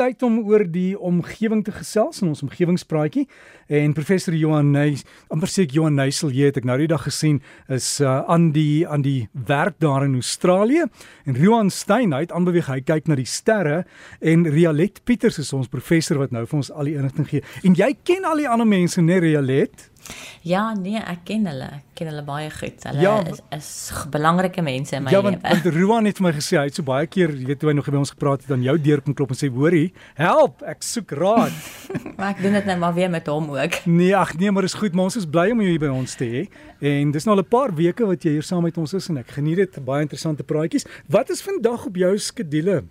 tyd om oor die omgewing te gesels in ons omgewingspraatjie en professor Johan Neys, amper ek Johan Neysel, jy het ek nou die dag gesien is uh, aan die aan die werk daar in Australië en Johan Stein hy het aanbeweeg hy kyk na die sterre en Rialet Pieters is ons professor wat nou vir ons al die inligting gee. En jy ken al die ander mense, né Rialet? Ja, nee, ek ken hulle. Ek ken hulle baie goed. Hulle ja, is, is belangrike mense in my ja, lewe. Ja, want, want Ruan het vir my gesê hy het so baie keer, jy weet, toe hy nog by ons gepraat het, aan jou deur kom klop en sê, "Hoorie, help, ek soek raad." maar ek doen dit net nou maar weer met hom ook. Nee, ag nee, maar dis goed, maar ons is bly om jou hier by ons te hê. En dis nou al 'n paar weke wat jy hier saam met ons is en ek geniet dit, baie interessante praatjies. Wat is vandag op jou skedule?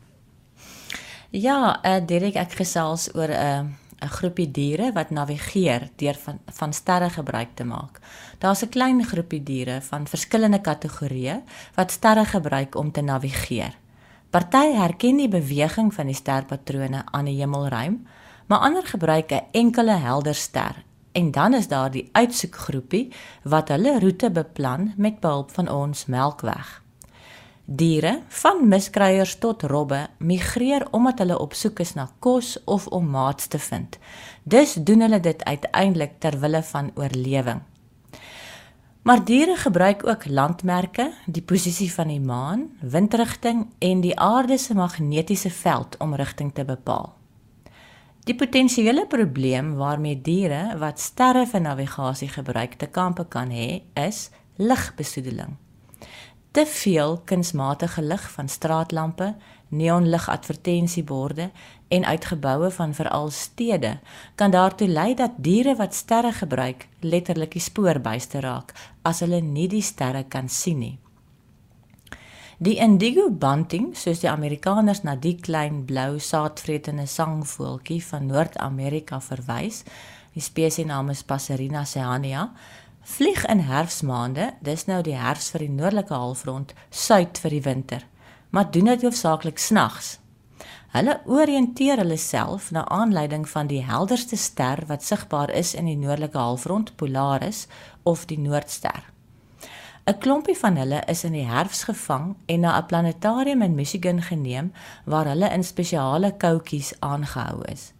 Ja, uh, Derek, ek gesels oor 'n uh, 'n groepie diere wat navigeer deur van van sterre gebruik te maak. Daar's 'n klein groepie diere van verskillende kategorieë wat sterre gebruik om te navigeer. Party herken die beweging van die sterpatrone aan die hemelruim, maar ander gebruik 'n enkele helder ster. En dan is daar die uitsoekgroepie wat hulle roete beplan met behulp van ons Melkweg. Diere, van miskryers tot robbe, migreer omdat hulle op soek is na kos of om maats te vind. Dus doen hulle dit uiteindelik ter wille van oorlewing. Maar diere gebruik ook landmerke, die posisie van die maan, windrigting en die aarde se magnetiese veld om rigting te bepaal. Die potensiële probleem waarmee diere wat sterre vir navigasie gebruik te kampe kan hê, is ligbesoedeling te veel kunsmatige lig van straatlampe, neonlig advertensieborde en uitgeboue van veral stede kan daartoe lei dat diere wat sterre gebruik letterlik die spoorbuiste raak as hulle nie die sterre kan sien nie. Die indigo bunting, soos die Amerikaners na die klein blou saadvretende sangvoeltjie van Noord-Amerika verwys, die spesiesnaam is Passerina ceania, vlieg in herfsmaande, dis nou die herfs vir die noordelike halfrond, suid vir die winter, maar doen dit hoofsaaklik snags. Hulle oriënteer hulle self na aanleiding van die helderste ster wat sigbaar is in die noordelike halfrond, Polaris of die Noordster. 'n Klompie van hulle is in die herfs gevang en na 'n planetarium in Michigan geneem waar hulle in spesiale koutjies aangehou is.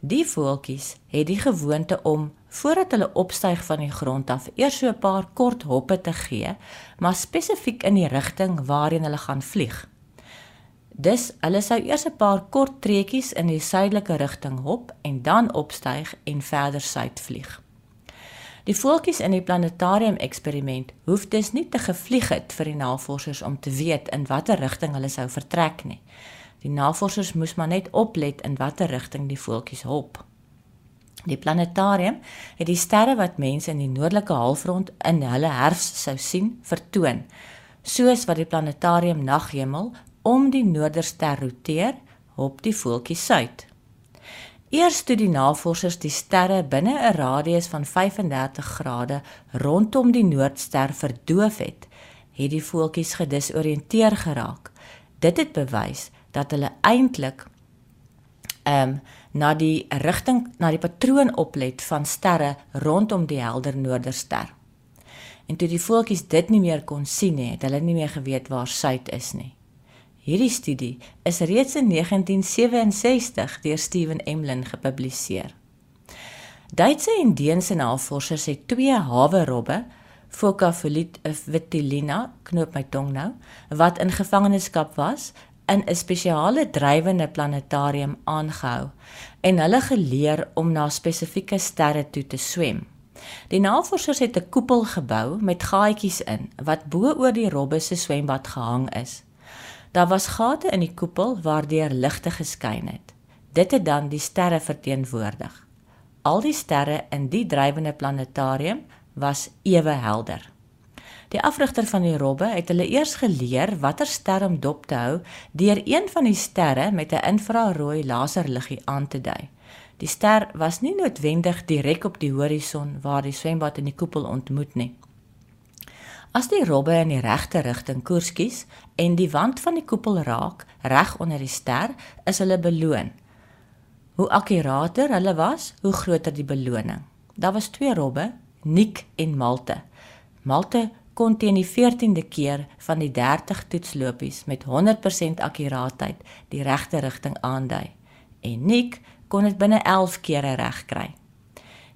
Die voeltjies het die gewoonte om voordat hulle opstyg van die grond af eers so 'n paar kort hoppe te gee, maar spesifiek in die rigting waarheen hulle gaan vlieg. Dus hulle sou eers 'n paar kort treetjies in die suidelike rigting hop en dan opstyg en verder suid vlieg. Die voeltjies in die planetarium eksperiment hoef dus nie te gevlieg het vir die navorsers om te weet in watter rigting hulle sou vertrek nie. Die navorsers moes maar net oplet in watter rigting die voeltjies hop. Die planetarium het die sterre wat mense in die noordelike halfrond in hulle herfs sou sien, vertoon, soos wat die planetarium naghemel om die noorderster roteer, hop die voeltjie suid. Eers toe die navorsers die sterre binne 'n radius van 35 grade rondom die noordster verdoof het, het die voeltjies gedisoriënteer geraak. Dit het bewys dat hulle eintlik um, na die rigting na die patroon oplet van sterre rondom die helder noorderster. En toe die voeltjies dit nie meer kon sien nie, het hulle nie meer geweet waar suid is nie. Hierdie studie is reeds in 1967 deur Steven Emlyn gepubliseer. Duitse en Deense navorsers het twee hawe robbe Phoca vitulina, knoop my tong nou, wat in gevangenskap was, in 'n spesiale drywende planetarium aangehou en hulle geleer om na spesifieke sterre toe te swem. Die navorsers het 'n koepel gebou met gaatjies in wat bo oor die robbe se swembad gehang is. Daar was gate in die koepel waardeur ligte geskyn het. Dit het dan die sterre verteenwoordig. Al die sterre in die drywende planetarium was ewe helder. Die afrigter van die robbe het hulle eers geleer watter ster om dop te hou deur een van die sterre met 'n infrarooi laserliggie aan te dui. Die ster was nie noodwendig direk op die horison waar die swembad en die koepel ontmoet nie. As die robbe in die regte rigting koers kies en die wand van die koepel raak reg onder die ster, is hulle beloon. Hoe akkurater hulle was, hoe groter die beloning. Daar was twee robbe, Nick en Malte. Malte kon teen die 14de keer van die 30 toetslopies met 100% akkuraatheid die regte rigting aandui en Nick kon dit binne 11 kere regkry.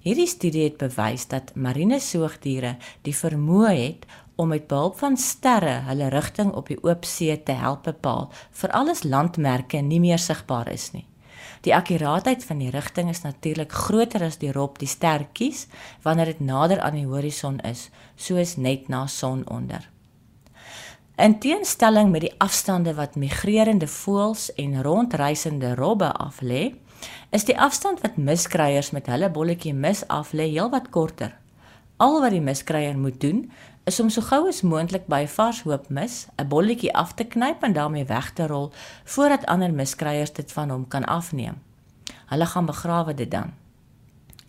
Hierdie studie het bewys dat marine soogdiere die vermoë het om met behulp van sterre hulle rigting op die oop see te help bepaal, veral as landmerke nie meer sigbaar is nie. Die akkuraatheid van die rigting is natuurlik groter as die rob die ster kies wanneer dit nader aan die horison is, soos net na sononder. In teenstelling met die afstande wat migrerende voëls en rondreisende robbe aflê, is die afstand wat miskryers met hulle bolletjie mis aflê heelwat korter. Al wat die miskryer moet doen, is om so gou as moontlik by vars hoop mis 'n bolletjie af te knyp en daarmee weg te rol voordat ander miskryers dit van hom kan afneem. Hulle gaan begrawe dit dan.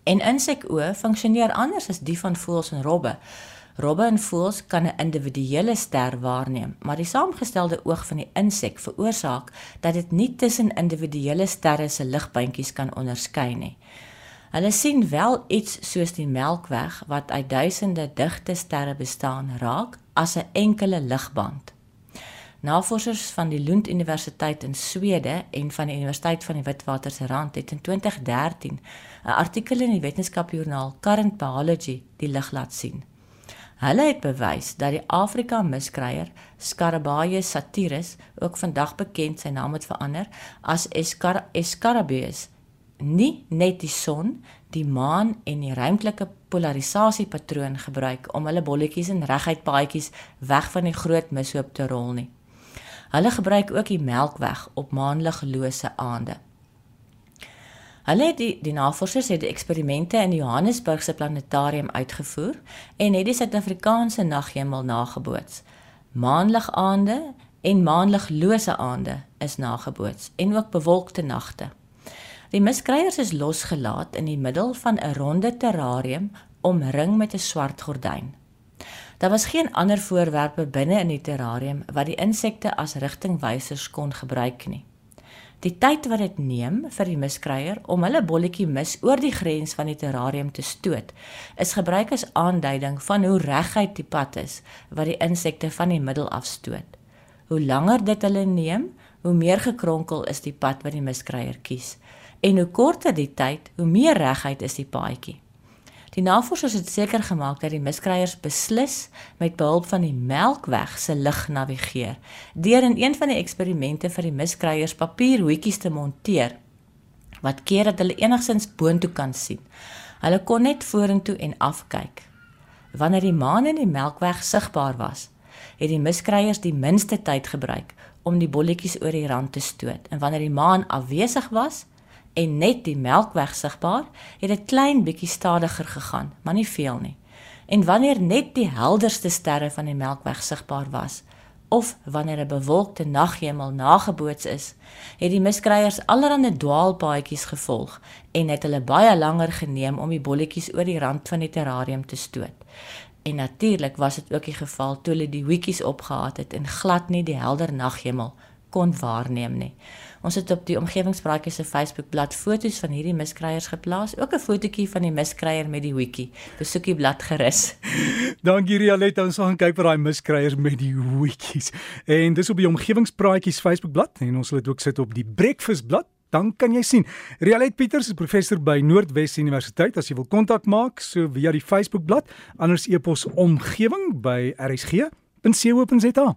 En insekoë funksioneer anders as die van voëls en robbe. Robbe en voëls kan 'n individuele ster waarneem, maar die saamgestelde oog van die insek veroorsaak dat dit nie tussen individuele sterre se ligpuntjies kan onderskei nie. Hulle sien wel iets soos die Melkweg wat uit duisende digte sterre bestaan raak as 'n enkele ligband. Navorsers van die Lund Universiteit in Swede en van die Universiteit van die Witwatersrand het in 2013 'n artikel in die wetenskapjoernaal Current Biology die lig laat sien. Hulle het bewys dat die Afrika miskryer Scarabaeus satirus, ook vandag bekend sy naam het verander as Escarabaeus nie net die son, die maan en die ruimtelike polarisasiepatroon gebruik om hulle bolletjies in reguit paadjies weg van die groot mishoop te rol nie. Hulle gebruik ook die melkweg op maanliglose aande. Hulle het die, die navorsers het die eksperimente in die Johannesburgse planetarium uitgevoer en het die Suid-Afrikaanse naghemel nageboots. Maanligaande en maanliglose aande is nageboots en ook bewolkte nagte. Die miskryers is losgelaat in die middel van 'n ronde terrarium omring met 'n swart gordyn. Daar was geen ander voorwerpe binne in die terrarium wat die insekte as rigtingwysers kon gebruik nie. Die tyd wat dit neem vir die miskryer om hulle bolletjie mis oor die grens van die terrarium te stoot, is gebruik as aanduiding van hoe reguit die pad is wat die insekte van die middel afstoot. Hoe langer dit hulle neem, hoe meer gekronkel is die pad wat die miskryer kies en hoe korter die tyd, hoe meer reguit is die paadjie. Die navorsers het seker gemaak dat die miskryers beslis met behulp van die melkweg se lig navigeer deur in een van die eksperimente vir die miskryers papierhoetjies te monteer wat keer dat hulle enigsins boontoe kan sien. Hulle kon net vorentoe en afkyk. Wanneer die maan en die melkweg sigbaar was, het die miskryers die minste tyd gebruik om die bolletjies oor die rand te stoot en wanneer die maan afwesig was, en net die melkweg sigbaar, het dit klein bietjie stadiger gegaan, maar nie veel nie. En wanneer net die helderste sterre van die melkweg sigbaar was, of wanneer 'n bewolkte naghemel nageboots is, het die miskryers allerlei dwaalpaadjies gevolg en het hulle baie langer geneem om die bolletjies oor die rand van die terrarium te stoot. En natuurlik was dit ook die geval toe hulle die hoetjies opgehaat het en glad nie die helder naghemel kon waarneem nie. Ons het op die omgewingspraatjie se Facebookblad foto's van hierdie miskryers geplaas, ook 'n fotootjie van die miskryer met die hoetjie. Besoek die blad gerus. Dankie Rialet, ons gaan kyk vir daai miskryers met die hoetjies. En dis op die omgewingspraatjies Facebookblad en ons sal dit ook sit op die Breakfastblad. Dan kan jy sien. Rialet Pieters is professor by Noordwes Universiteit. As jy wil kontak maak, so via die Facebookblad, anders e-pos omgewing by rsg.co.za.